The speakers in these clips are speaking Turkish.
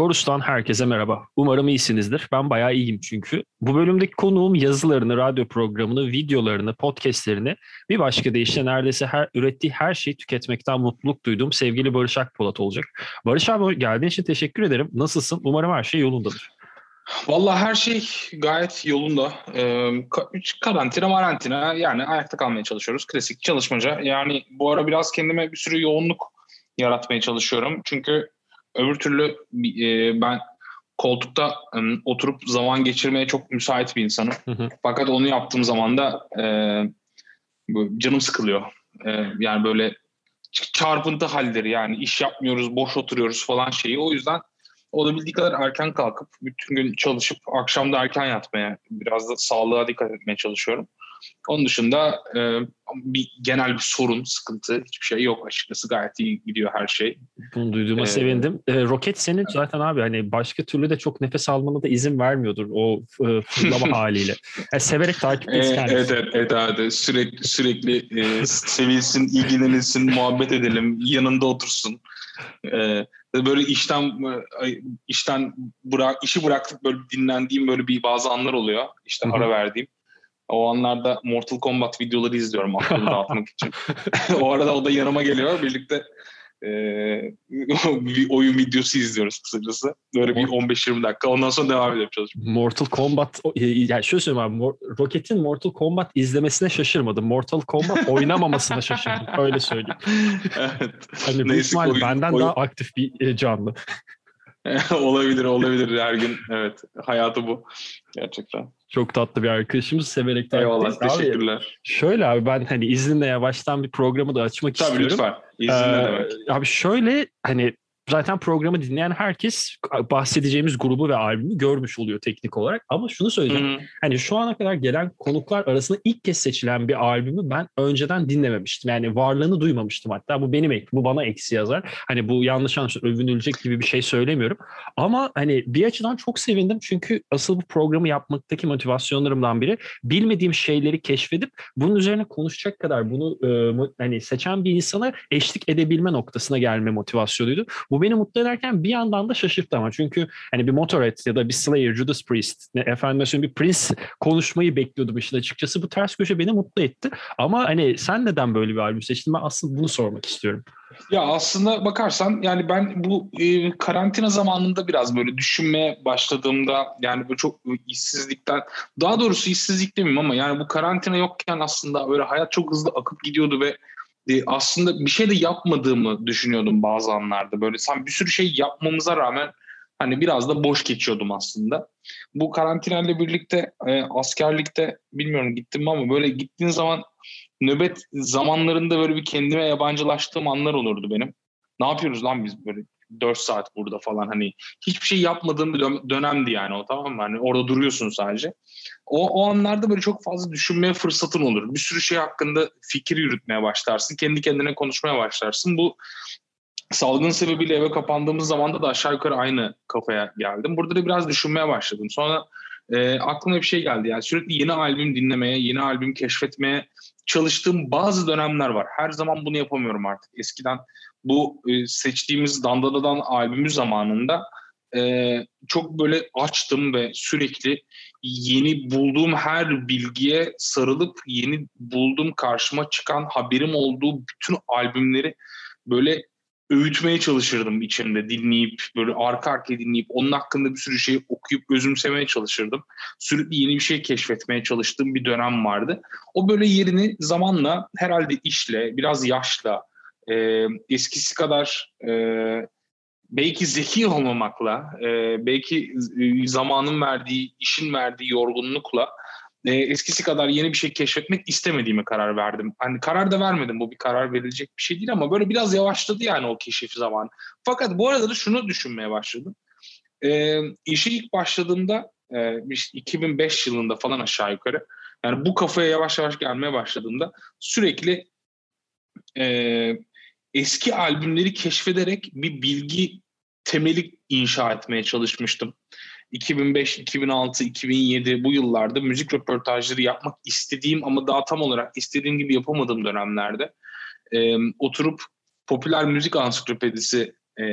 Korus'tan herkese merhaba. Umarım iyisinizdir. Ben bayağı iyiyim çünkü. Bu bölümdeki konuğum yazılarını, radyo programını, videolarını, podcastlerini bir başka deyişle neredeyse her ürettiği her şeyi tüketmekten mutluluk duyduğum sevgili Barış Akpolat olacak. Barış abi geldiğin için teşekkür ederim. Nasılsın? Umarım her şey yolundadır. Vallahi her şey gayet yolunda. Ee, karantina marantina yani ayakta kalmaya çalışıyoruz. Klasik çalışmaca. Yani bu ara biraz kendime bir sürü yoğunluk yaratmaya çalışıyorum. Çünkü öbür türlü e, ben koltukta e, oturup zaman geçirmeye çok müsait bir insanım. Hı hı. Fakat onu yaptığım zaman da e, canım sıkılıyor. E, yani böyle çarpıntı halleri yani iş yapmıyoruz, boş oturuyoruz falan şeyi. O yüzden olabildiği kadar erken kalkıp bütün gün çalışıp akşam da erken yatmaya biraz da sağlığa dikkat etmeye çalışıyorum. Onun dışında e, bir genel bir sorun, sıkıntı hiçbir şey yok açıkçası. Gayet iyi gidiyor her şey. Bunu duyduğuma ee, sevindim. E, roket senin zaten abi hani başka türlü de çok nefes almana da izin vermiyordur o e, fırlama haliyle. Yani severek takip et kendisi. Evet, evet, evet abi. Sürekli, sürekli e, sevilsin, ilgilenilsin, muhabbet edelim, yanında otursun. E, böyle işten işten bırak işi bıraktık böyle dinlendiğim böyle bir bazı anlar oluyor. İşte ara verdiğim. O anlarda Mortal Kombat videoları izliyorum aklımı dağıtmak için. o arada o da yanıma geliyor. Birlikte e, bir oyun videosu izliyoruz kısacası. Böyle bir 15-20 dakika. Ondan sonra devam ediyorum çalışmaya. Mortal Kombat, yani şöyle söyleyeyim abi, Rocket'in Mortal Kombat izlemesine şaşırmadım. Mortal Kombat oynamamasına şaşırdım. Öyle söyleyeyim. evet. Hani büyük ihtimal benden oyun... daha aktif bir e, canlı. olabilir, olabilir her gün. Evet, hayatı bu. Gerçekten. Çok tatlı bir arkadaşımız. Severek takip Eyvallah, teşekkürler. Abi, şöyle abi ben hani izninle yavaştan bir programı da açmak Tabii istiyorum. Tabii lütfen. İzinle ee, demek. Abi şöyle hani zaten programı dinleyen herkes bahsedeceğimiz grubu ve albümü görmüş oluyor teknik olarak. Ama şunu söyleyeceğim. Hı-hı. Hani şu ana kadar gelen konuklar arasında ilk kez seçilen bir albümü ben önceden dinlememiştim. Yani varlığını duymamıştım hatta. Bu benim bu bana eksi yazar. Hani bu yanlış anlaşılır övünülecek gibi bir şey söylemiyorum. Ama hani bir açıdan çok sevindim. Çünkü asıl bu programı yapmaktaki motivasyonlarımdan biri bilmediğim şeyleri keşfedip bunun üzerine konuşacak kadar bunu e, hani seçen bir insana eşlik edebilme noktasına gelme motivasyonuydu. Bu beni mutlu ederken bir yandan da şaşırttı ama. Çünkü hani bir Motorhead ya da bir Slayer, Judas Priest, ne, efendim bir Prince konuşmayı bekliyordum işin açıkçası. Bu ters köşe beni mutlu etti. Ama hani sen neden böyle bir albüm seçtin? Ben aslında bunu sormak istiyorum. Ya aslında bakarsan yani ben bu e, karantina zamanında biraz böyle düşünmeye başladığımda yani bu çok işsizlikten daha doğrusu işsizlik demeyeyim ama yani bu karantina yokken aslında böyle hayat çok hızlı akıp gidiyordu ve aslında bir şey de yapmadığımı düşünüyordum bazı anlarda. Böyle sen bir sürü şey yapmamıza rağmen hani biraz da boş geçiyordum aslında. Bu karantinayla birlikte e, askerlikte bilmiyorum gittim ama böyle gittiğin zaman nöbet zamanlarında böyle bir kendime yabancılaştığım anlar olurdu benim. Ne yapıyoruz lan biz böyle 4 saat burada falan hani hiçbir şey yapmadığım bir dönemdi yani o tamam mı? Hani orada duruyorsun sadece. O, o anlarda böyle çok fazla düşünmeye fırsatın olur. Bir sürü şey hakkında fikir yürütmeye başlarsın. Kendi kendine konuşmaya başlarsın. Bu salgın sebebiyle eve kapandığımız zamanda da aşağı yukarı aynı kafaya geldim. Burada da biraz düşünmeye başladım. Sonra e, aklıma bir şey geldi. Yani sürekli yeni albüm dinlemeye, yeni albüm keşfetmeye çalıştığım bazı dönemler var. Her zaman bunu yapamıyorum artık. Eskiden bu e, seçtiğimiz Dandanadan albümü zamanında e, çok böyle açtım ve sürekli yeni bulduğum her bilgiye sarılıp yeni bulduğum karşıma çıkan haberim olduğu bütün albümleri böyle öğütmeye çalışırdım içimde dinleyip böyle arka arkaya dinleyip onun hakkında bir sürü şey okuyup özümsemeye çalışırdım. Sürekli yeni bir şey keşfetmeye çalıştığım bir dönem vardı. O böyle yerini zamanla herhalde işle biraz yaşla e, eskisi kadar e, belki zeki olmamakla, e, belki zamanın verdiği, işin verdiği yorgunlukla e, eskisi kadar yeni bir şey keşfetmek istemediğime karar verdim. Hani karar da vermedim. Bu bir karar verilecek bir şey değil ama böyle biraz yavaşladı yani o keşif zamanı. Fakat bu arada da şunu düşünmeye başladım. E, işe ilk başladığımda e, 2005 yılında falan aşağı yukarı yani bu kafaya yavaş yavaş gelmeye başladığımda sürekli e, eski albümleri keşfederek bir bilgi temeli inşa etmeye çalışmıştım. 2005, 2006, 2007 bu yıllarda müzik röportajları yapmak istediğim ama daha tam olarak istediğim gibi yapamadığım dönemlerde e, oturup popüler müzik ansiklopedisi e,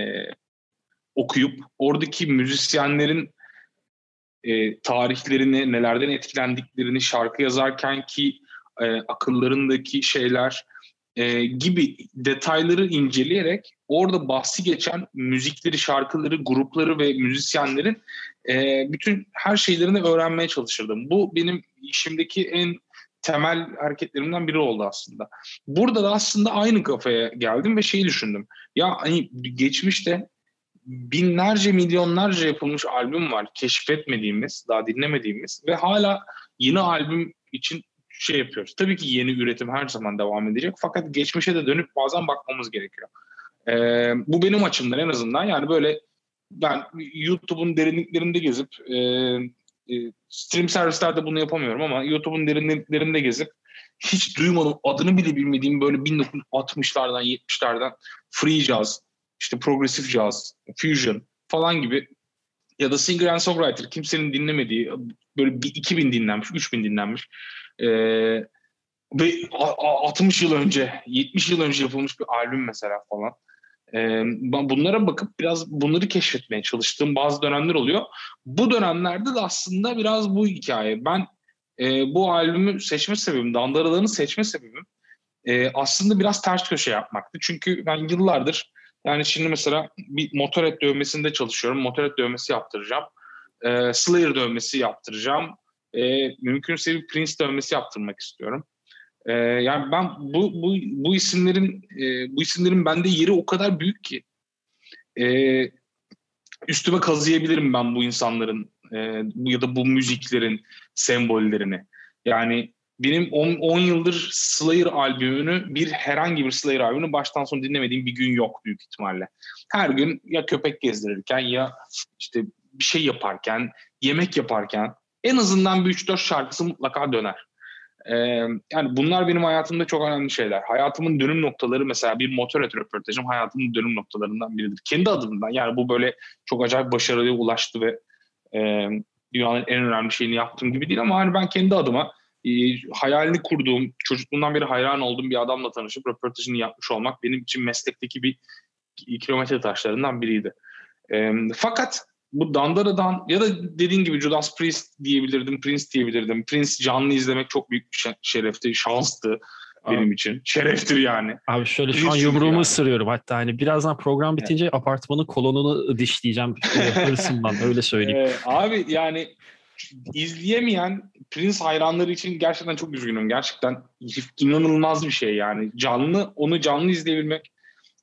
okuyup oradaki müzisyenlerin e, tarihlerini, nelerden etkilendiklerini, şarkı yazarken ki e, akıllarındaki şeyler e, gibi detayları inceleyerek orada bahsi geçen müzikleri, şarkıları, grupları ve müzisyenlerin e, bütün her şeylerini öğrenmeye çalışırdım. Bu benim işimdeki en temel hareketlerimden biri oldu aslında. Burada da aslında aynı kafaya geldim ve şeyi düşündüm. Ya hani geçmişte binlerce milyonlarca yapılmış albüm var keşfetmediğimiz, daha dinlemediğimiz ve hala yeni albüm için şey yapıyoruz. Tabii ki yeni üretim her zaman devam edecek fakat geçmişe de dönüp bazen bakmamız gerekiyor. Ee, bu benim açımdan en azından yani böyle ben YouTube'un derinliklerinde gezip e, e, stream servislerde bunu yapamıyorum ama YouTube'un derinliklerinde gezip hiç duymadım adını bile bilmediğim böyle 1960'lardan 70'lerden free jazz, işte progressive jazz, fusion falan gibi ya da singer and songwriter kimsenin dinlemediği böyle bir 2000 dinlenmiş, 3000 dinlenmiş ve 60 yıl önce, 70 yıl önce yapılmış bir albüm mesela falan. Ee, bunlara bakıp biraz bunları keşfetmeye çalıştığım bazı dönemler oluyor. Bu dönemlerde de aslında biraz bu hikaye. Ben e, bu albümü seçme sebebim, Dandaralarını seçme sebebim e, aslında biraz ters köşe yapmaktı. Çünkü ben yıllardır yani şimdi mesela bir motoret dövmesinde çalışıyorum. Motoret dövmesi yaptıracağım. E, Slayer dövmesi yaptıracağım. E, mümkünse bir Prince dövmesi yaptırmak istiyorum. E, yani ben bu bu bu isimlerin e, bu isimlerin bende yeri o kadar büyük ki e, üstüme kazıyabilirim ben bu insanların e, ya da bu müziklerin sembollerini. Yani benim 10 yıldır Slayer albümünü bir herhangi bir Slayer albümünü baştan sona dinlemediğim bir gün yok büyük ihtimalle. Her gün ya köpek gezdirirken ya işte bir şey yaparken, yemek yaparken en azından bir 3-4 şarkısı mutlaka döner. Ee, yani bunlar benim hayatımda çok önemli şeyler. Hayatımın dönüm noktaları mesela bir motoret röportajım hayatımın dönüm noktalarından biridir. Kendi adımdan yani bu böyle çok acayip başarıya ulaştı ve e, dünyanın en önemli şeyini yaptığım gibi değil ama hani ben kendi adıma e, hayalini kurduğum, çocukluğumdan beri hayran olduğum bir adamla tanışıp röportajını yapmış olmak benim için meslekteki bir kilometre taşlarından biriydi. E, fakat bu Dandara'dan ya da dediğin gibi Judas Priest diyebilirdim, Prince diyebilirdim. Prince canlı izlemek çok büyük bir şerefti, şanstı benim için. Şereftir yani. Abi şöyle şu an yumruğumu yani. ısırıyorum hatta hani birazdan program bitince evet. apartmanın kolonunu dişleyeceğim hırsımdan öyle söyleyeyim. Ee, abi yani izleyemeyen Prince hayranları için gerçekten çok üzgünüm. Gerçekten inanılmaz bir şey yani. Canlı onu canlı izleyebilmek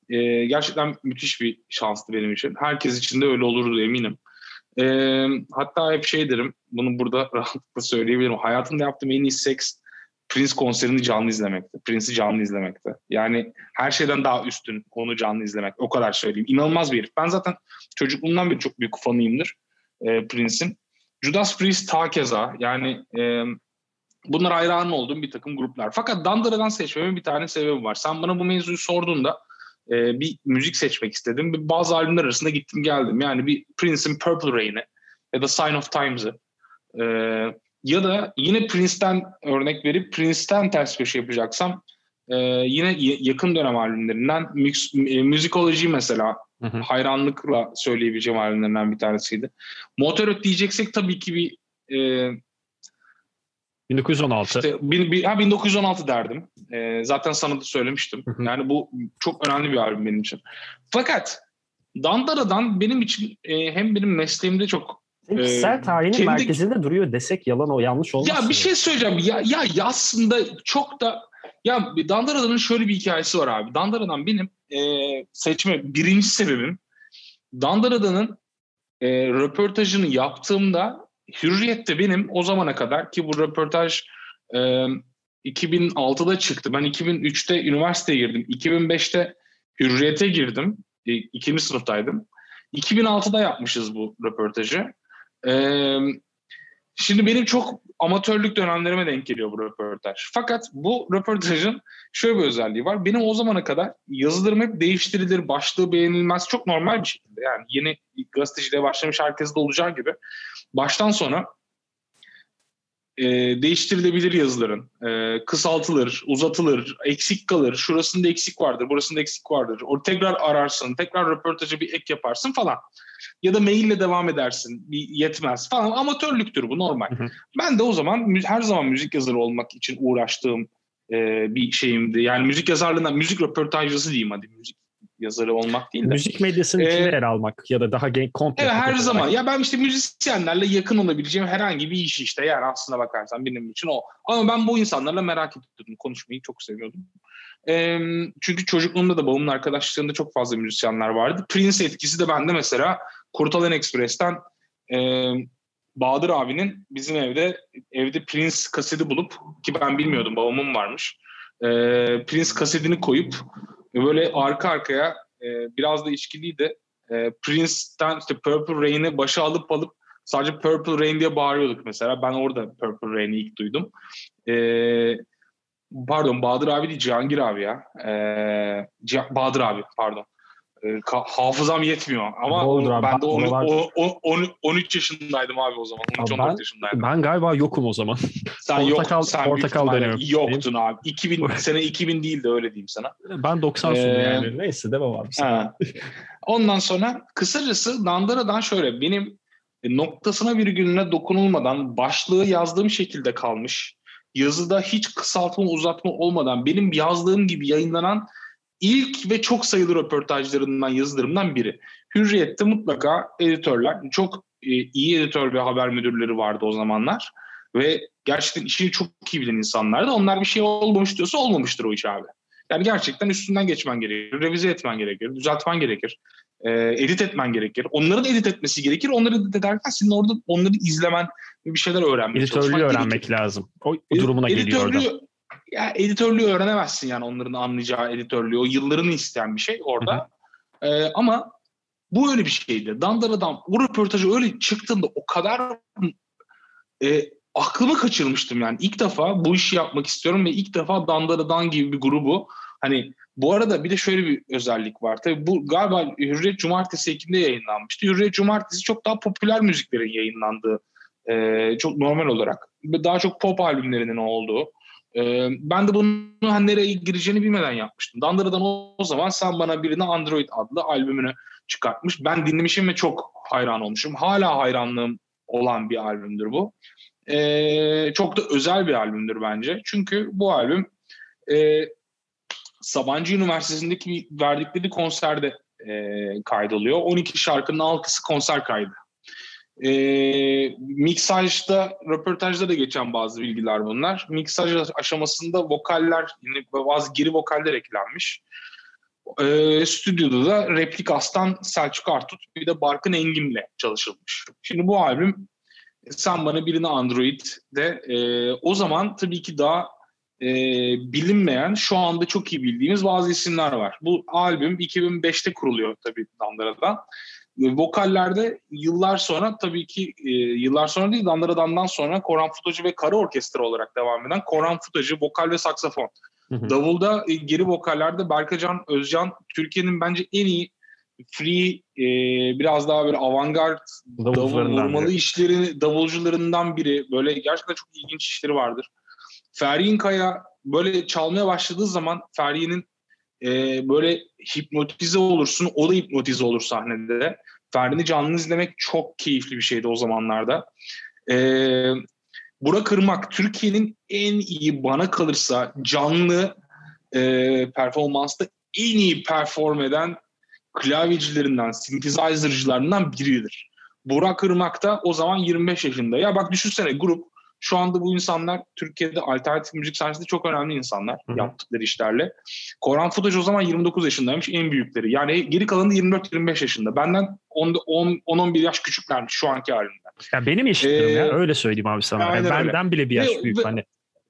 e, gerçekten müthiş bir şanstı benim için. Herkes için de öyle olurdu eminim. E, hatta hep şey derim, bunu burada rahatlıkla söyleyebilirim. Hayatımda yaptığım en iyi seks Prince konserini canlı izlemekti. Prince'i canlı izlemekti. Yani her şeyden daha üstün onu canlı izlemek. O kadar söyleyeyim. İnanılmaz bir herif. Ben zaten çocukluğumdan beri çok büyük fanıyımdır e, Prince'in. Judas Priest ta keza. Yani e, bunlar hayran olduğum bir takım gruplar. Fakat Dandara'dan seçmemin bir tane sebebi var. Sen bana bu mevzuyu sorduğunda e, bir müzik seçmek istedim. Bazı albümler arasında gittim geldim. Yani bir Prince'in Purple Rain'i ya da Sign of Times'ı e, ya da yine Prince'ten örnek verip Prince'ten ters köşe yapacaksam e, yine yakın dönem albümlerinden e, Musicology mesela hı hı. hayranlıkla söyleyebileceğim albümlerinden bir tanesiydi. Motorhead diyeceksek tabii ki bir e, 1916. İşte, bin, bin, ha, 1916 derdim. E, zaten sana da söylemiştim. Hı hı. Yani bu çok önemli bir albüm benim için. Fakat Dandara'dan benim için e, hem benim mesleğimde çok Kişisel tarihinin kendi... merkezinde duruyor desek yalan o yanlış olmaz. Ya bir şey söyleyeceğim. Ya, ya, ya aslında çok da ya Dandara'nın şöyle bir hikayesi var abi. Dandara'dan benim e, seçme birinci sebebim Dandara'nın e, röportajını yaptığımda Hürriyet'te benim o zamana kadar ki bu röportaj e, 2006'da çıktı. Ben 2003'te üniversiteye girdim. 2005'te Hürriyet'e girdim. E, ikinci sınıftaydım. 2006'da yapmışız bu röportajı. Ee, şimdi benim çok amatörlük dönemlerime denk geliyor bu röportaj. Fakat bu röportajın şöyle bir özelliği var. Benim o zamana kadar yazılarım hep değiştirilir, başlığı beğenilmez. Çok normal bir şekilde. Yani yeni gazeteciliğe başlamış herkes de olacağı gibi. Baştan sona e, değiştirilebilir yazıların. E, kısaltılır, uzatılır, eksik kalır. Şurasında eksik vardır, burasında eksik vardır. O tekrar ararsın, tekrar röportaja bir ek yaparsın falan. Ya da maille devam edersin, bir yetmez falan. Amatörlüktür bu normal. Hı hı. Ben de o zaman her zaman müzik yazarı olmak için uğraştığım e, bir şeyimdi. Yani müzik yazarlığından, müzik röportajcısı diyeyim hadi müzik yazarı olmak değil de. Müzik medyasının ee, içinde yer almak ya da daha genç komple. Evet her zaman. Olarak. Ya ben işte müzisyenlerle yakın olabileceğim herhangi bir iş işte yani aslına bakarsan benim için o. Ama ben bu insanlarla merak ediyordum. Konuşmayı çok seviyordum. Ee, çünkü çocukluğumda da babamın arkadaşlarında çok fazla müzisyenler vardı. Prince etkisi de bende mesela Kurtalan Express'ten e, Bahadır abinin bizim evde evde Prince kaseti bulup ki ben bilmiyordum babamın varmış. E, Prince kasetini koyup böyle arka arkaya e, biraz da içkiliydi. E, Prince'ten işte Purple Rain'i başa alıp alıp sadece Purple Rain diye bağırıyorduk mesela. Ben orada Purple Rain'i ilk duydum. E, pardon Bahadır abi değil Cihangir abi ya. E, Bahadır abi pardon. E, hafızam yetmiyor ama Boldur abi, ben de onu, o, o, on, 13 yaşındaydım abi o zaman. 13 ben, yaşındaydım. Ben galiba yokum o zaman. Sen portakal, yok, sen portakal deniyorum. Yoktun abi. 2000 sene 2000 değil de öyle diyeyim sana. Ben 90 ee, yani. Neyse devam abi. Ondan sonra kısacası Dandara'dan şöyle benim noktasına virgülüne dokunulmadan başlığı yazdığım şekilde kalmış. Yazıda hiç kısaltma uzatma olmadan benim yazdığım gibi yayınlanan ilk ve çok sayılı röportajlarından, yazılarımdan biri. Hürriyet'te mutlaka editörler, çok e, iyi editör ve haber müdürleri vardı o zamanlar. Ve gerçekten işini çok iyi bilen insanlardı. Onlar bir şey olmamış diyorsa olmamıştır o iş abi. Yani gerçekten üstünden geçmen gerekir, revize etmen gerekir, düzeltmen gerekir, e, edit etmen gerekir. Onların edit etmesi gerekir. Onları edit ederken senin orada onları izlemen bir şeyler öğrenmek Editörlüğü öğrenmek gerekir. lazım. O, o durumuna geliyor orada ya editörlüğü öğrenemezsin yani onların anlayacağı editörlüğü. O yıllarını isteyen bir şey orada. Ee, ama bu öyle bir şeydi. Dandara'dan o röportajı öyle çıktığında o kadar e, aklımı kaçırmıştım yani. ilk defa bu işi yapmak istiyorum ve ilk defa Dandara'dan gibi bir grubu hani bu arada bir de şöyle bir özellik var. Tabii bu galiba Hürriyet Cumartesi Ekim'de yayınlanmıştı. Hürriyet Cumartesi çok daha popüler müziklerin yayınlandığı e, çok normal olarak. Daha çok pop albümlerinin olduğu ee, ben de bunu hani nereye gireceğini bilmeden yapmıştım. Dandıra'dan o, zaman sen bana birine Android adlı albümünü çıkartmış. Ben dinlemişim ve çok hayran olmuşum. Hala hayranlığım olan bir albümdür bu. Ee, çok da özel bir albümdür bence. Çünkü bu albüm e, Sabancı Üniversitesi'ndeki verdikleri konserde e, kaydoluyor. 12 şarkının 6'sı konser kaydı. E, miksajda, röportajda da geçen bazı bilgiler bunlar. Miksaj aşamasında vokaller, yine bazı geri vokaller eklenmiş. E, stüdyoda da replik aslan Selçuk Artut bir de Barkın Engin'le çalışılmış. Şimdi bu albüm sen bana birini Android'de e, o zaman tabii ki daha e, bilinmeyen şu anda çok iyi bildiğimiz bazı isimler var. Bu albüm 2005'te kuruluyor tabii Dandıra'da vokallerde yıllar sonra tabii ki e, yıllar sonra değil Dandara'dan sonra Koran Futacı ve Kara Orkestra olarak devam eden Koran Futacı vokal ve saksafon. Hı hı. Davulda e, geri vokallerde Berkacan Özcan Türkiye'nin bence en iyi free e, biraz daha böyle avantgard davul vurmalı davulcularından biri. Böyle gerçekten çok ilginç işleri vardır. Feryin Kaya böyle çalmaya başladığı zaman Feryi'nin e, böyle hipnotize olursun. O da hipnotize olur sahnede. Ferdi'ni canlı izlemek çok keyifli bir şeydi o zamanlarda. E, Burak Irmak Türkiye'nin en iyi bana kalırsa canlı e, performansta en iyi perform eden klavyecilerinden, synthesizer'cılarından biridir. Burak Irmak da o zaman 25 yaşında. Ya bak düşünsene grup şu anda bu insanlar Türkiye'de alternatif müzik sahnesinde çok önemli insanlar Hı-hı. yaptıkları işlerle. Koran Futaj o zaman 29 yaşındaymış en büyükleri. Yani geri kalanı 24-25 yaşında. Benden 10-11 yaş küçüklermiş şu anki halimden. Ya benim yaşıtlarım ee, ya öyle söyleyeyim abi sana. Yani benden öyle. bile bir yaş ve, büyük. Ve, hani.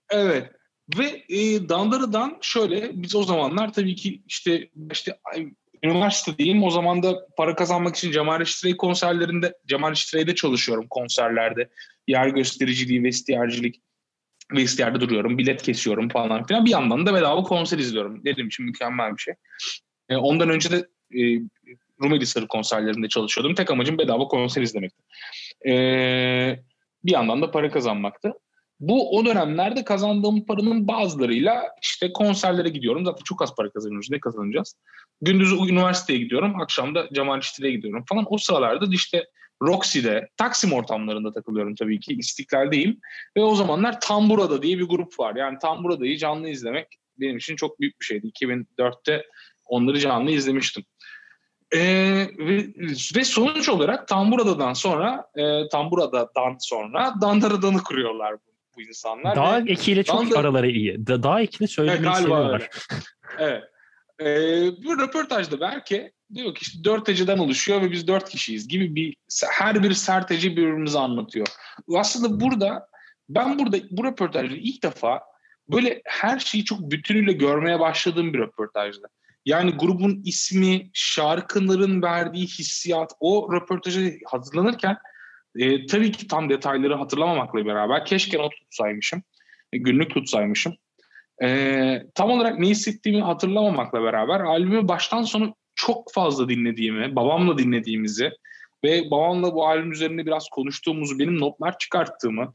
Evet. Ve e, Dandara'dan şöyle biz o zamanlar tabii ki işte işte üniversite diyeyim o zaman da para kazanmak için Cemal Reşitre'yi konserlerinde Cemal Reşitre'de çalışıyorum konserlerde yer göstericiliği, vestiyercilik, vestiyerde duruyorum, bilet kesiyorum falan filan. Bir yandan da bedava konser izliyorum. Dedim için mükemmel bir şey. E, ondan önce de e, Rumeli Sarı konserlerinde çalışıyordum. Tek amacım bedava konser izlemekti. E, bir yandan da para kazanmaktı. Bu o dönemlerde kazandığım paranın bazılarıyla işte konserlere gidiyorum. Zaten çok az para kazanıyoruz. Ne kazanacağız? Gündüz üniversiteye gidiyorum. Akşam da Cemal gidiyorum falan. O sıralarda işte Roxy'de, Taksim ortamlarında takılıyorum tabii ki. İstiklal'deyim. Ve o zamanlar Tambura'da diye bir grup var. Yani Tambura'dayı canlı izlemek benim için çok büyük bir şeydi. 2004'te onları canlı izlemiştim. Ee, ve, ve sonuç olarak Tamburada'dan sonra e, Tamburada'dan sonra Dandara'danı kuruyorlar bu, bu insanlar. Dağ ekiyle çok Dandar... araları iyi. Da, dağ ekini söylemeyi evet, seviyorlar. evet. Ee, bu röportajda belki diyor ki işte dört eceden oluşuyor ve biz dört kişiyiz gibi bir her bir sert eci birbirimizi anlatıyor. Aslında burada ben burada bu röportajda ilk defa böyle her şeyi çok bütünüyle görmeye başladığım bir röportajda. Yani grubun ismi, şarkıların verdiği hissiyat o röportajı hazırlanırken e, tabii ki tam detayları hatırlamamakla beraber keşke not tutsaymışım, e, günlük tutsaymışım. E, tam olarak ne hissettiğimi hatırlamamakla beraber albümü baştan sona çok fazla dinlediğimi, babamla dinlediğimizi ve babamla bu albüm üzerinde biraz konuştuğumuzu, benim notlar çıkarttığımı,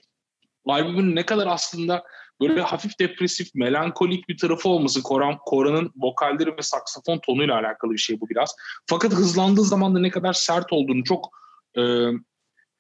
albümün ne kadar aslında böyle hafif depresif, melankolik bir tarafı olması Koran, Koran'ın vokalleri ve saksafon tonuyla alakalı bir şey bu biraz. Fakat hızlandığı zaman da ne kadar sert olduğunu çok e,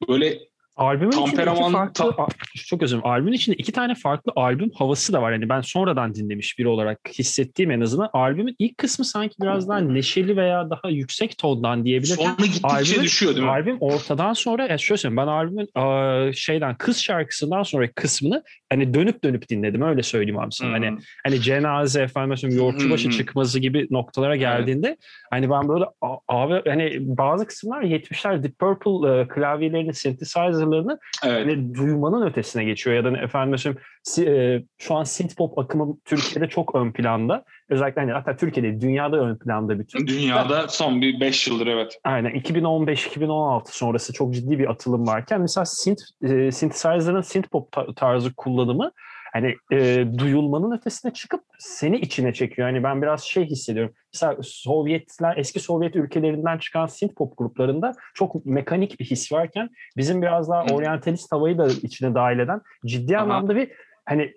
böyle Albümün Temperaman, içinde iki farklı, ta- çok özür dilerim. Albümün içinde iki tane farklı albüm havası da var. Yani ben sonradan dinlemiş biri olarak hissettiğim en azından. Albümün ilk kısmı sanki biraz daha neşeli veya daha yüksek tondan diyebilirim. Sonra gittikçe albümün, düşüyor değil mi? Albüm ortadan sonra, ya şöyle söyleyeyim ben albümün şeyden kız şarkısından sonra kısmını hani dönüp dönüp dinledim öyle söyleyeyim abi sana. Hani, hmm. Hani hani cenaze efendim mesela yoğurtçubaşı hmm. çıkması gibi noktalara geldiğinde evet. hani ben böyle abi hani bazı kısımlar 70'ler Deep Purple klavyelerini synthesizer şarkılarını evet. hani duymanın ötesine geçiyor ya da efendim mesela e, şu an synthpop akımı Türkiye'de çok ön planda. Özellikle hani hatta Türkiye'de dünyada ön planda bütün. Dünyada son bir 5 yıldır evet. Aynen 2015-2016 sonrası çok ciddi bir atılım varken mesela synth, e, synthesizer'ın synthpop tarzı kullanımı hani e, duyulmanın ötesine çıkıp seni içine çekiyor. Hani ben biraz şey hissediyorum. Mesela Sovyetler, eski Sovyet ülkelerinden çıkan synth pop gruplarında çok mekanik bir his varken bizim biraz daha oryantalist havayı da içine dahil eden ciddi Aha. anlamda bir hani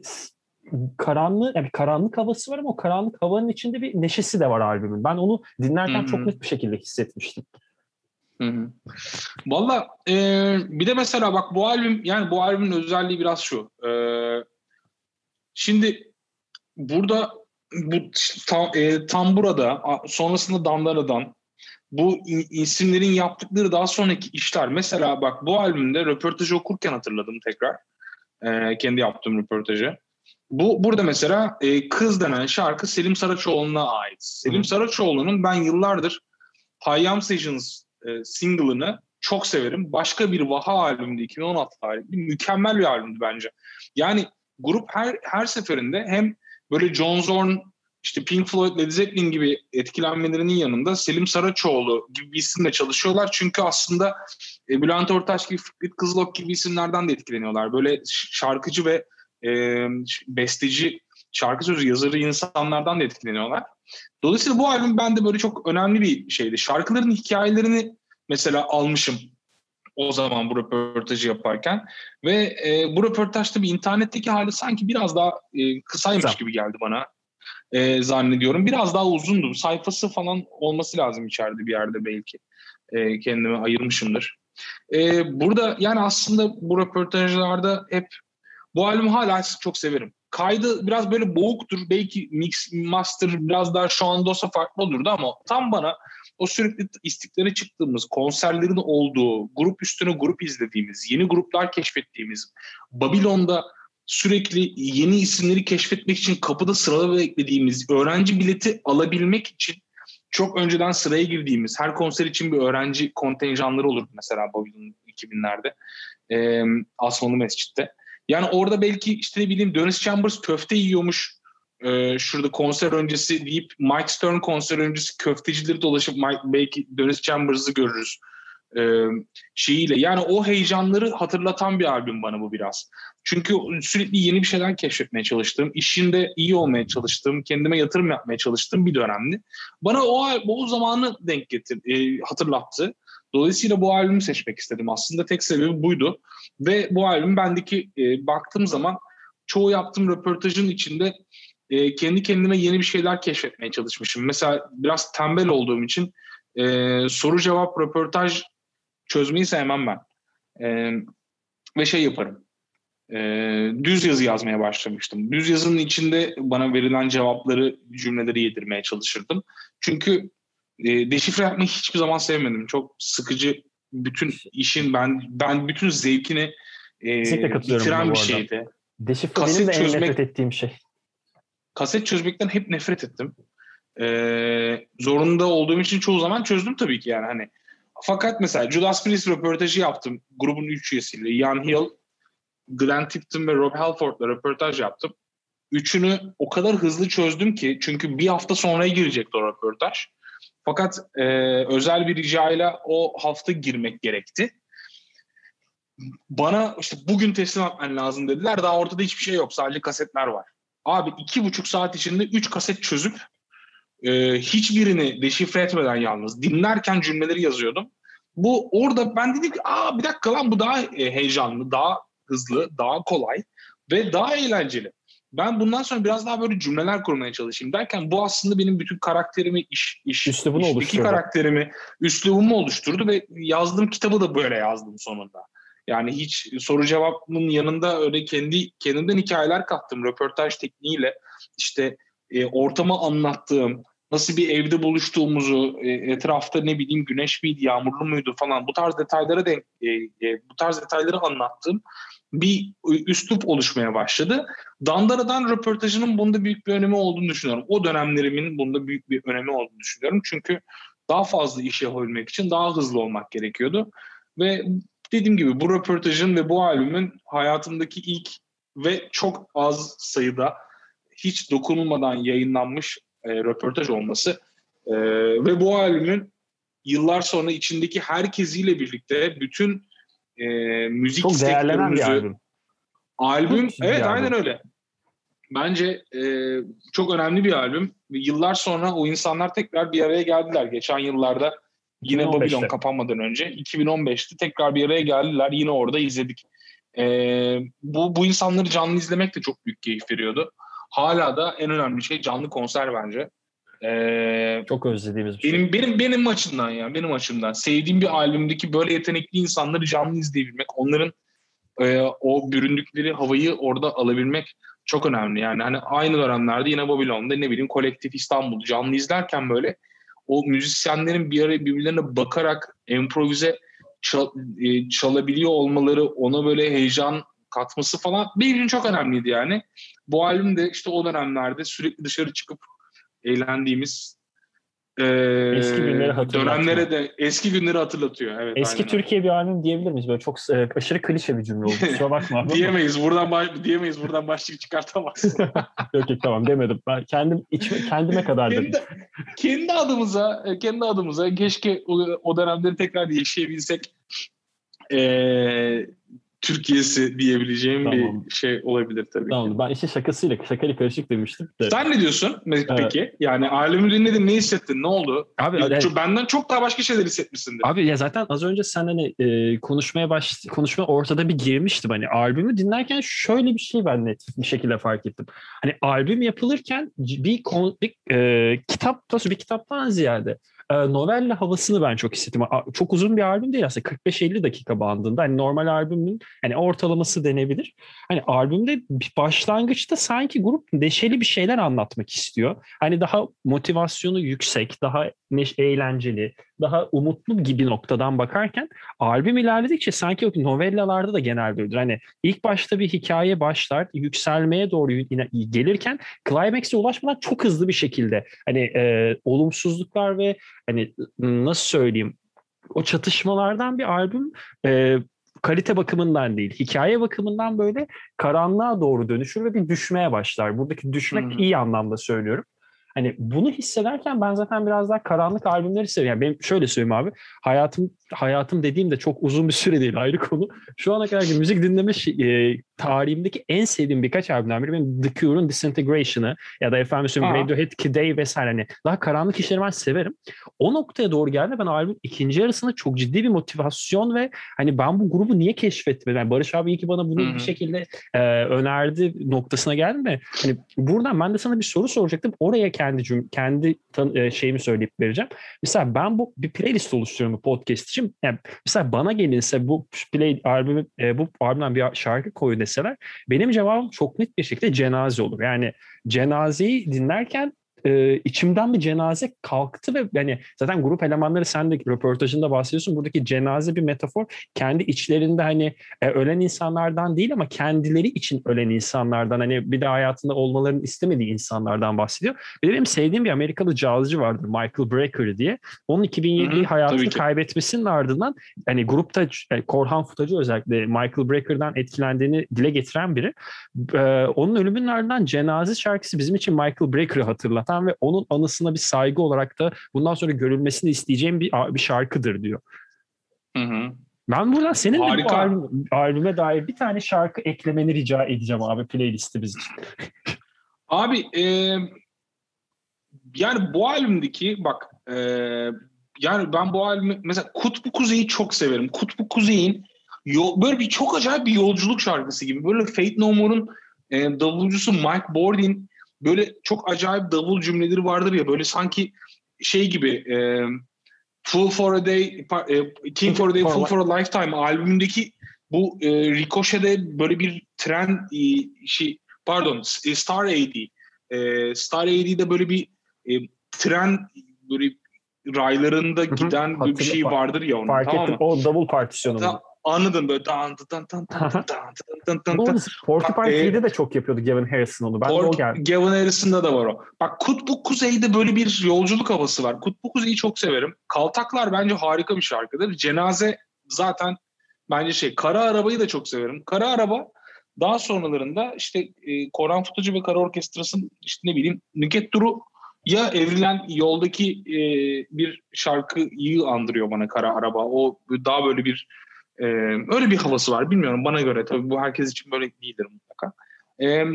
karanlık yani karanlık havası var ama o karanlık havanın içinde bir neşesi de var albümün. Ben onu dinlerken Hı-hı. çok net bir şekilde hissetmiştim. Valla e, bir de mesela bak bu albüm yani bu albümün özelliği biraz şu. E, Şimdi burada bu tam, e, tam burada sonrasında Dandara'dan bu isimlerin yaptıkları daha sonraki işler. Mesela bak bu albümde röportajı okurken hatırladım tekrar. E, kendi yaptığım röportajı. Bu burada mesela e, Kız denen şarkı Selim Saraçoğlu'na ait. Selim Saraçoğlu'nun ben yıllardır Hayyam Sessions e, single'ını çok severim. Başka bir Vaha albümünde 2016 tarihli mükemmel bir albümdü bence. Yani grup her her seferinde hem böyle John Zorn, işte Pink Floyd, Led Zeppelin gibi etkilenmelerinin yanında Selim Saraçoğlu gibi bir isimle çalışıyorlar. Çünkü aslında e, Bülent Ortaç gibi, Fikret Kızılok gibi isimlerden de etkileniyorlar. Böyle şarkıcı ve e, besteci, şarkı sözü yazarı insanlardan da etkileniyorlar. Dolayısıyla bu albüm bende böyle çok önemli bir şeydi. Şarkıların hikayelerini mesela almışım o zaman bu röportajı yaparken ve e, bu röportaj tabii internetteki hali sanki biraz daha e, kısaymış Kısa. gibi geldi bana e, zannediyorum. Biraz daha uzundu. Sayfası falan olması lazım içeride bir yerde belki. E, kendime ayırmışımdır. E, burada yani aslında bu röportajlarda hep bu albümü hala çok severim. Kaydı biraz böyle boğuktur. Belki mix, master biraz daha şu anda olsa farklı olurdu ama tam bana o sürekli istiklale çıktığımız, konserlerin olduğu, grup üstüne grup izlediğimiz, yeni gruplar keşfettiğimiz, Babilon'da sürekli yeni isimleri keşfetmek için kapıda sırada beklediğimiz, öğrenci bileti alabilmek için çok önceden sıraya girdiğimiz, her konser için bir öğrenci kontenjanları olurdu mesela Babilon 2000'lerde e, Asmalı Mescid'de. Yani orada belki işte ne bileyim Dennis Chambers köfte yiyormuş e, şurada konser öncesi deyip Mike Stern konser öncesi köftecileri dolaşıp Mike, belki Dennis Chambers'ı görürüz. E, şeyiyle. Yani o heyecanları hatırlatan bir albüm bana bu biraz. Çünkü sürekli yeni bir şeyler keşfetmeye çalıştığım, işinde iyi olmaya çalıştığım, kendime yatırım yapmaya çalıştığım bir dönemdi. Bana o o zamanı denk getir, e, hatırlattı. Dolayısıyla bu albümü seçmek istedim. Aslında tek sebebi buydu. Ve bu albüm bendeki e, baktığım zaman çoğu yaptığım röportajın içinde e, kendi kendime yeni bir şeyler keşfetmeye çalışmışım. Mesela biraz tembel olduğum için e, soru cevap röportaj çözmeyi sevmem ben. E, ve şey yaparım. E, düz yazı yazmaya başlamıştım. Düz yazının içinde bana verilen cevapları, cümleleri yedirmeye çalışırdım. Çünkü e, deşifre yapmayı hiçbir zaman sevmedim. Çok sıkıcı bütün işin ben ben bütün zevkini e, bitiren bir şeydi. Deşifre kaset benim de çözmek, en nefret ettiğim şey. Kaset çözmekten hep nefret ettim. Ee, zorunda olduğum için çoğu zaman çözdüm tabii ki yani hani. Fakat mesela Judas Priest röportajı yaptım grubun üç üyesiyle. Ian Hill, Glenn Tipton ve Rob Halford'la röportaj yaptım. Üçünü o kadar hızlı çözdüm ki çünkü bir hafta sonraya girecekti o röportaj. Fakat e, özel bir ricayla o hafta girmek gerekti. Bana işte bugün teslim etmen lazım dediler. Daha ortada hiçbir şey yok. Sadece kasetler var. Abi iki buçuk saat içinde üç kaset çözüp e, hiçbirini deşifre etmeden yalnız dinlerken cümleleri yazıyordum. Bu orada ben dedim ki aa bir dakika lan bu daha e, heyecanlı, daha hızlı, daha kolay ve daha eğlenceli. Ben bundan sonra biraz daha böyle cümleler kurmaya çalışayım derken bu aslında benim bütün karakterimi, iş, iş Üslubunu işteki karakterimi, üslubumu oluşturdu ve yazdığım kitabı da böyle yazdım sonunda. Yani hiç soru cevabının yanında öyle kendi kendimden hikayeler kattım röportaj tekniğiyle. işte e, ortamı anlattığım, nasıl bir evde buluştuğumuzu, e, etrafta ne bileyim güneş miydi, yağmurlu muydu falan bu tarz detaylara denk, e, e, bu tarz detayları anlattığım bir üslup oluşmaya başladı. Dandara'dan röportajının bunda büyük bir önemi olduğunu düşünüyorum. O dönemlerimin bunda büyük bir önemi olduğunu düşünüyorum. Çünkü daha fazla iş yapabilmek için daha hızlı olmak gerekiyordu. Ve dediğim gibi bu röportajın ve bu albümün hayatımdaki ilk ve çok az sayıda hiç dokunulmadan yayınlanmış e, röportaj olması e, ve bu albümün yıllar sonra içindeki herkesiyle birlikte bütün e, müzik çok değerlenen bir albüm. Albüm çok evet aynen albüm. öyle. Bence e, çok önemli bir albüm. Yıllar sonra o insanlar tekrar bir araya geldiler. Geçen yıllarda yine Babylon kapanmadan önce 2015'te tekrar bir araya geldiler. Yine orada izledik. E, bu, bu insanları canlı izlemek de çok büyük keyif veriyordu. Hala da en önemli şey canlı konser bence. Ee, Çok özlediğimiz bir şey. benim, şey. Benim benim açımdan ya benim açımdan sevdiğim bir albümdeki böyle yetenekli insanları canlı izleyebilmek, onların e, o büründükleri havayı orada alabilmek çok önemli. Yani hani aynı dönemlerde yine Babylon'da ne bileyim Kolektif İstanbul canlı izlerken böyle o müzisyenlerin bir araya birbirlerine bakarak improvize çal, e, çalabiliyor olmaları, ona böyle heyecan katması falan benim için çok önemliydi yani. Bu albüm de işte o dönemlerde sürekli dışarı çıkıp eğlendiğimiz e, eski günleri dönemlere de eski günleri hatırlatıyor. Evet, eski aynen. Türkiye bir albüm diyebilir miyiz? Böyle çok e, aşırı klişe bir cümle oldu. Kusura bakma. diyemeyiz. Buradan baş, diyemeyiz. Buradan başlık çıkartamazsın. yok yok tamam demedim. Ben kendim içime, kendime kadar kendi, dedim. Kendi adımıza kendi adımıza keşke o, o dönemleri tekrar yaşayabilsek. Ee, Türkiye'si diyebileceğim tamam. bir şey olabilir tabii tamam. ki. Ben işin şakasıyla, şakayla karışık demiştim. De. Sen ne diyorsun peki? Evet. Yani albümü dinledin, ne hissettin, ne oldu? Abi, ya, yani, benden çok daha başka şeyler hissetmişsindir. Abi ya zaten az önce sen hani e, konuşmaya baş konuşma ortada bir girmiştim. Hani albümü dinlerken şöyle bir şey ben net bir şekilde fark ettim. Hani albüm yapılırken bir, bir e, kitap, bir kitaptan ziyade novella havasını ben çok hissettim. Çok uzun bir albüm değil aslında 45-50 dakika bandında. Hani normal albümün hani ortalaması denebilir. Hani albümde bir başlangıçta sanki grup neşeli bir şeyler anlatmak istiyor. Hani daha motivasyonu yüksek, daha neş eğlenceli, daha umutlu gibi noktadan bakarken albüm ilerledikçe sanki novellalarda da genelde öyledir. Hani ilk başta bir hikaye başlar, yükselmeye doğru gelirken climax'e ulaşmadan çok hızlı bir şekilde hani e, olumsuzluklar ve hani nasıl söyleyeyim o çatışmalardan bir albüm e, kalite bakımından değil, hikaye bakımından böyle karanlığa doğru dönüşür ve bir düşmeye başlar. Buradaki düşmek hmm. iyi anlamda söylüyorum. Hani bunu hissederken ben zaten biraz daha karanlık albümleri seviyorum. Yani benim şöyle söyleyeyim abi. Hayatım hayatım dediğim de çok uzun bir süre değil ayrı konu. Şu ana kadar müzik dinleme e, tarihimdeki en sevdiğim birkaç albümden biri benim The Cure'un Disintegration'ı ya da efendim söyleyeyim Radiohead Kid Day vesaire hani daha karanlık işleri ben severim. O noktaya doğru geldi ben albüm ikinci yarısında çok ciddi bir motivasyon ve hani ben bu grubu niye keşfetmedim? Yani Barış abi iyi ki bana bunu Hı-hı. bir şekilde e, önerdi noktasına geldim de hani buradan ben de sana bir soru soracaktım. Oraya kendi cüm kendi tan- e, şeyimi söyleyip vereceğim. Mesela ben bu bir playlist oluşturuyorum bu podcast için. Yani mesela bana gelinse bu play albümü e, bu albümden bir şarkı koy deseler benim cevabım çok net bir şekilde cenaze olur. Yani cenazeyi dinlerken e, içimden bir cenaze kalktı ve yani zaten grup elemanları sen de röportajında bahsediyorsun. Buradaki cenaze bir metafor. Kendi içlerinde hani e, ölen insanlardan değil ama kendileri için ölen insanlardan hani bir de hayatında olmalarını istemediği insanlardan bahsediyor. Bir de benim sevdiğim bir Amerikalı cazcı vardır Michael Brecker diye. Onun 2007 hayatını kaybetmesinin ardından hani grupta yani Korhan Futacı özellikle Michael Brecker'dan etkilendiğini dile getiren biri. Ee, onun ölümünün ardından cenaze şarkısı bizim için Michael Brecker'ı hatırlatan zaten ve onun anısına bir saygı olarak da bundan sonra görülmesini isteyeceğim bir, bir şarkıdır diyor. Hı hı. Ben buradan senin Harika. de bu albüm, albüme dair bir tane şarkı eklemeni rica edeceğim abi playlistimiz için. abi e, yani bu albümdeki bak e, yani ben bu albümü mesela Kutbu Kuzey'i çok severim. Kutbu Kuzey'in yol, böyle bir çok acayip bir yolculuk şarkısı gibi. Böyle Fate No More'un e, davulcusu Mike Bordin böyle çok acayip davul cümleleri vardır ya böyle sanki şey gibi e, Full for a Day, e, King for a Day, Full for a Lifetime albümündeki bu e, Ricochet'de böyle bir tren e, şey pardon e, Star AD e, Star AD'de böyle bir e, tren böyle raylarında giden Hı-hı, bir şey vardır ya onun. Fark tamam ettim. Mı? O double partisyonu. Anladım böyle dan dan dan dan dan dan dan dan. Porcupine Tree'de de çok yapıyordu Gavin Harrison onu. Ben de o geldi. Gavin Harrison'da da var o. Bak Kutbu Kuzey'de böyle bir yolculuk havası var. Kutbu Kuzey'i çok severim. Kaltaklar bence harika bir şarkıdır. Cenaze zaten bence şey. Kara Arabayı da çok severim. Kara Araba daha sonralarında işte e, Koran Futucu ve Kara Orkestrası'nın işte ne bileyim Nüket Duru ya evrilen yoldaki e, bir şarkıyı andırıyor bana Kara Araba. O daha böyle bir ee, öyle bir havası var. Bilmiyorum bana göre tabii bu herkes için böyle değildir mutlaka. Ee,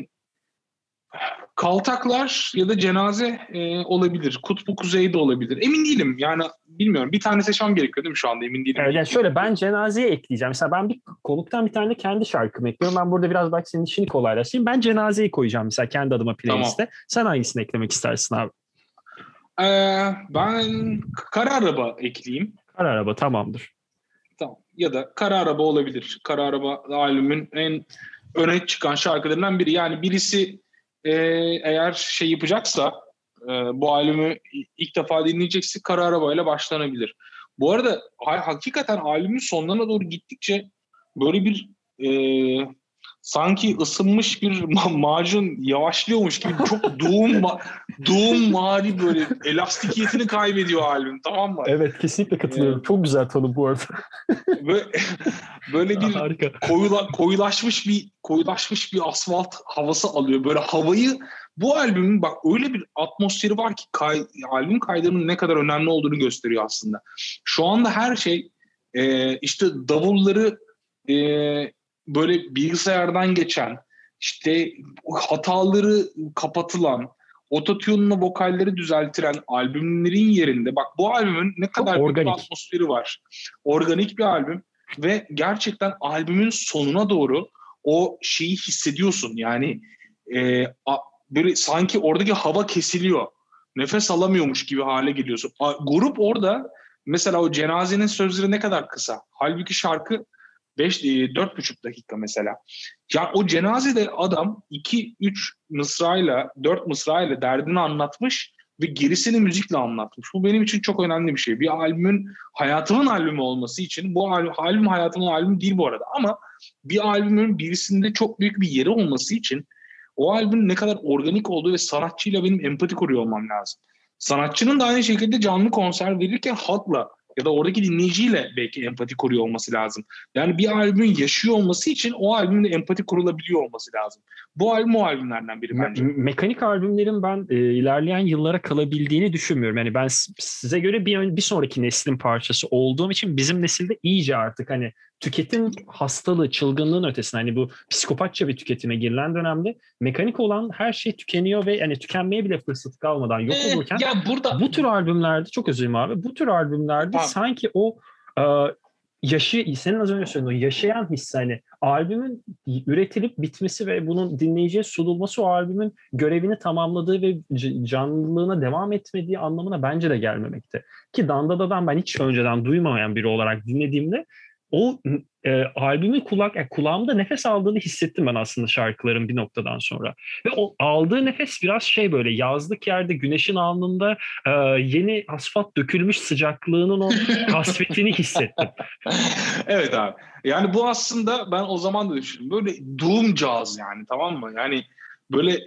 kaltaklar ya da cenaze e, olabilir. Kutbu Kuzey de olabilir. Emin değilim. Yani bilmiyorum. Bir tane seçmem gerekiyor değil mi şu anda? Emin değilim. Evet, yani şöyle ben cenazeye ekleyeceğim. Mesela ben bir konuktan bir tane kendi şarkımı ekliyorum. Ben burada biraz belki senin işini kolaylaştırayım. Ben cenazeyi koyacağım mesela kendi adıma playliste. Tamam. Sen hangisini eklemek istersin abi? Ee, ben kara araba ekleyeyim. Kara araba tamamdır. Ya da Kara Araba olabilir. Kara Araba albümün en öne çıkan şarkılarından biri. Yani birisi e, eğer şey yapacaksa e, bu albümü ilk defa dinleyecekse Kara Araba ile başlanabilir. Bu arada hakikaten albümün sonlarına doğru gittikçe böyle bir e, sanki ısınmış bir ma- macun yavaşlıyormuş gibi çok doğum ma- doğum mari böyle elastikiyetini kaybediyor albüm tamam mı? Evet kesinlikle katılıyorum. Ee, çok güzel tanım bu arada. böyle, böyle bir Harika. koyula, koyulaşmış bir koyulaşmış bir asfalt havası alıyor. Böyle havayı bu albümün bak öyle bir atmosferi var ki kay, albüm kaydının ne kadar önemli olduğunu gösteriyor aslında. Şu anda her şey e, işte davulları e, böyle bilgisayardan geçen, işte hataları kapatılan, ototune'la vokalleri düzeltiren albümlerin yerinde bak bu albümün ne kadar bir atmosferi var. Organik bir albüm ve gerçekten albümün sonuna doğru o şeyi hissediyorsun. Yani e, a, böyle sanki oradaki hava kesiliyor. Nefes alamıyormuş gibi hale geliyorsun. A, grup orada mesela o cenazenin sözleri ne kadar kısa. Halbuki şarkı 5 4,5 e, dakika mesela. Ya o cenazede adam 2 3 mısrayla 4 mısrayla derdini anlatmış ve gerisini müzikle anlatmış. Bu benim için çok önemli bir şey. Bir albümün hayatımın albümü olması için bu albüm, albüm hayatımın albümü değil bu arada ama bir albümün birisinde çok büyük bir yeri olması için o albümün ne kadar organik olduğu ve sanatçıyla benim empati kuruyor olmam lazım. Sanatçının da aynı şekilde canlı konser verirken halkla ya da oradaki dinleyiciyle belki empati kuruyor olması lazım. Yani bir albümün yaşıyor olması için o albümle empati kurulabiliyor olması lazım. Bu albüm o albümlerden biri bence. Me- mekanik albümlerin ben e, ilerleyen yıllara kalabildiğini düşünmüyorum. Yani ben size göre bir, bir sonraki neslin parçası olduğum için bizim nesilde iyice artık hani tüketim hastalığı, çılgınlığın ötesinde hani bu psikopatça bir tüketime girilen dönemde mekanik olan her şey tükeniyor ve hani tükenmeye bile fırsat kalmadan yok ee, olurken ya burada bu tür albümlerde çok özür dilerim abi. Bu tür albümlerde tamam. sanki o e, yaşı senin az önce söylediğin o yaşayan his hani albümün üretilip bitmesi ve bunun dinleyiciye sunulması o albümün görevini tamamladığı ve canlılığına devam etmediği anlamına bence de gelmemekte. Ki Dandada'dan ben hiç önceden duymayan biri olarak dinlediğimde o e, albümün kulak yani kulağımda nefes aldığını hissettim ben aslında şarkıların bir noktadan sonra. Ve o aldığı nefes biraz şey böyle yazlık yerde güneşin alnında e, yeni asfalt dökülmüş sıcaklığının o kasvetini hissettim. evet abi. Yani bu aslında ben o zaman da düşündüm. Böyle doom jazz yani tamam mı? Yani böyle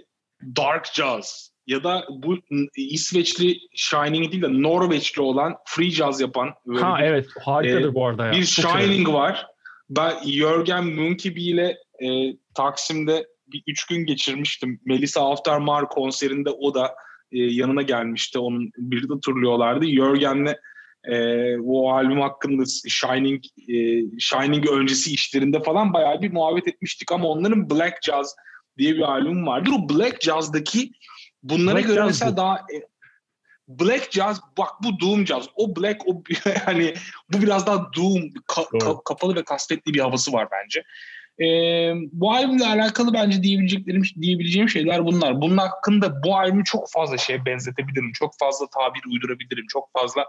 dark jazz ya da bu İsveçli Shining değil de Norveçli olan free jazz yapan ha bir, evet harikadır e, bu arada ya. Bir Çok Shining önemli. var. Ben Jörgen Munkibi ile e, Taksim'de bir üç gün geçirmiştim. Melisa Aftermar konserinde o da e, yanına gelmişti. Onun bir de turluyorlardı. Jörgen'le e, o albüm hakkında Shining e, Shining öncesi işlerinde falan bayağı bir muhabbet etmiştik ama onların Black Jazz diye bir albüm vardır. O Black Jazz'daki bunlara Black göre mesela bu. daha e, Black Jazz bak bu Doom Jazz. O Black o yani bu biraz daha Doom ka, ka, kapalı ve kasvetli bir havası var bence. Ee, bu albümle alakalı bence diyebileceklerim diyebileceğim şeyler bunlar. Bunun hakkında bu albümü çok fazla şey benzetebilirim. Çok fazla tabir uydurabilirim. Çok fazla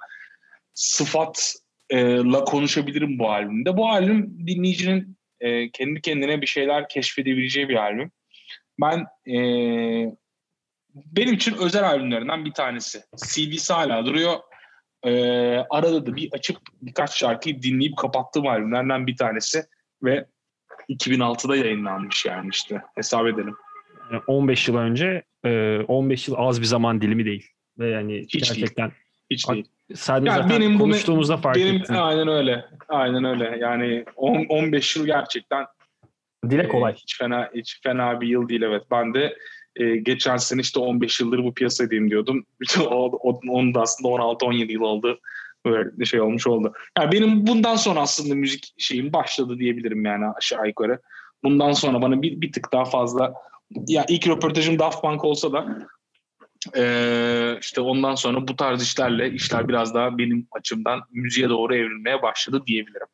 sıfatla konuşabilirim bu albümde. Bu albüm dinleyicinin e, kendi kendine bir şeyler keşfedebileceği bir albüm. Ben e, benim için özel albümlerinden bir tanesi. CD'si hala duruyor. Ee, arada da bir açıp birkaç şarkıyı dinleyip kapattığım albümlerden bir tanesi ve 2006'da yayınlanmış yani işte hesap edelim. 15 yıl önce 15 yıl az bir zaman dilimi değil ve yani Hiç gerçekten değil. Hiç değil. Sen yani benim konuştuğumuzda fark benim, ettin. Aynen öyle. Aynen öyle. Yani 10, 15 yıl gerçekten dile kolay. E, hiç fena hiç fena bir yıl değil evet. Ben de e, geçen sene işte 15 yıldır bu piyasadayım diyordum. o, o, onun da aslında 16-17 yıl oldu. Böyle şey olmuş oldu. Yani benim bundan sonra aslında müzik şeyim başladı diyebilirim yani aşağı yukarı. Bundan sonra bana bir, bir tık daha fazla ya ilk röportajım Daft Punk olsa da ee, işte ondan sonra bu tarz işlerle işler biraz daha benim açımdan müziğe doğru evrilmeye başladı diyebilirim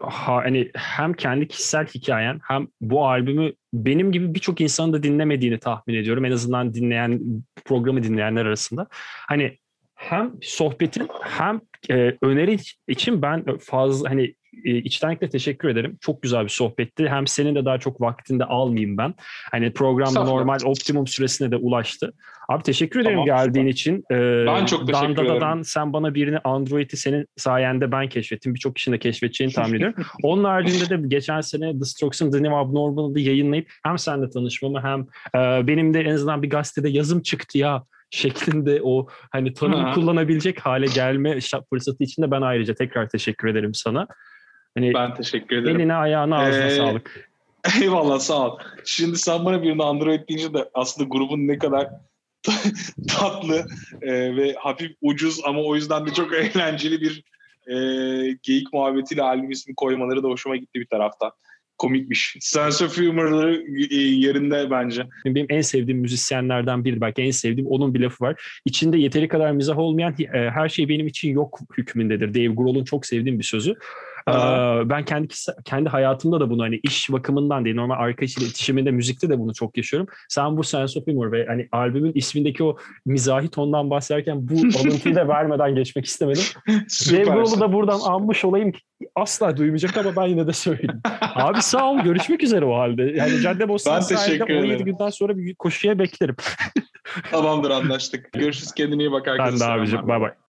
ha, hani hem kendi kişisel hikayen hem bu albümü benim gibi birçok insanın da dinlemediğini tahmin ediyorum. En azından dinleyen programı dinleyenler arasında. Hani hem sohbetin hem e, öneri için ben fazla hani içtenlikle teşekkür ederim. Çok güzel bir sohbetti. Hem senin de daha çok vaktinde almayayım ben. Hani programda normal optimum süresine de ulaştı. Abi teşekkür ederim tamam, geldiğin süper. için. Ee, ben çok teşekkür ederim. sen bana birini Android'i senin sayende ben keşfettim. Birçok kişinin de keşfedeceğini tahmin ediyorum. Onun haricinde de geçen sene The Strokes'un The New Abnormal'ı yayınlayıp hem seninle tanışmamı hem e, benim de en azından bir gazetede yazım çıktı ya şeklinde o hani tanımı kullanabilecek hale gelme fırsatı için de ben ayrıca tekrar teşekkür ederim sana. Hani ben teşekkür ederim. Eline ayağına ağzına ee, sağlık. Eyvallah sağ ol. Şimdi sen bana birini Android deyince de aslında grubun ne kadar tatlı e, ve hafif ucuz ama o yüzden de çok eğlenceli bir e, geyik muhabbetiyle albüm ismi koymaları da hoşuma gitti bir taraftan komikmiş. Sense of humor'ları e, yerinde bence. Benim en sevdiğim müzisyenlerden biri. Belki en sevdiğim onun bir lafı var. İçinde yeteri kadar mizah olmayan e, her şey benim için yok hükmündedir. Dave Grohl'un çok sevdiğim bir sözü. Ben kendi kendi hayatımda da bunu hani iş bakımından değil normal arkadaş iletişiminde müzikte de bunu çok yaşıyorum. Sen bu Sense of Humor ve hani albümün ismindeki o mizahi tondan bahsederken bu alıntıyı da vermeden geçmek istemedim. Grohl'u da buradan anmış olayım ki asla duymayacak ama ben yine de söyleyeyim. Abi sağ ol. Görüşmek üzere o halde. Yani Cadde Bostan sahilde 17 günden sonra bir koşuya beklerim. Tamamdır anlaştık. Görüşürüz kendine iyi bak. Ben de abicim. Bay bay.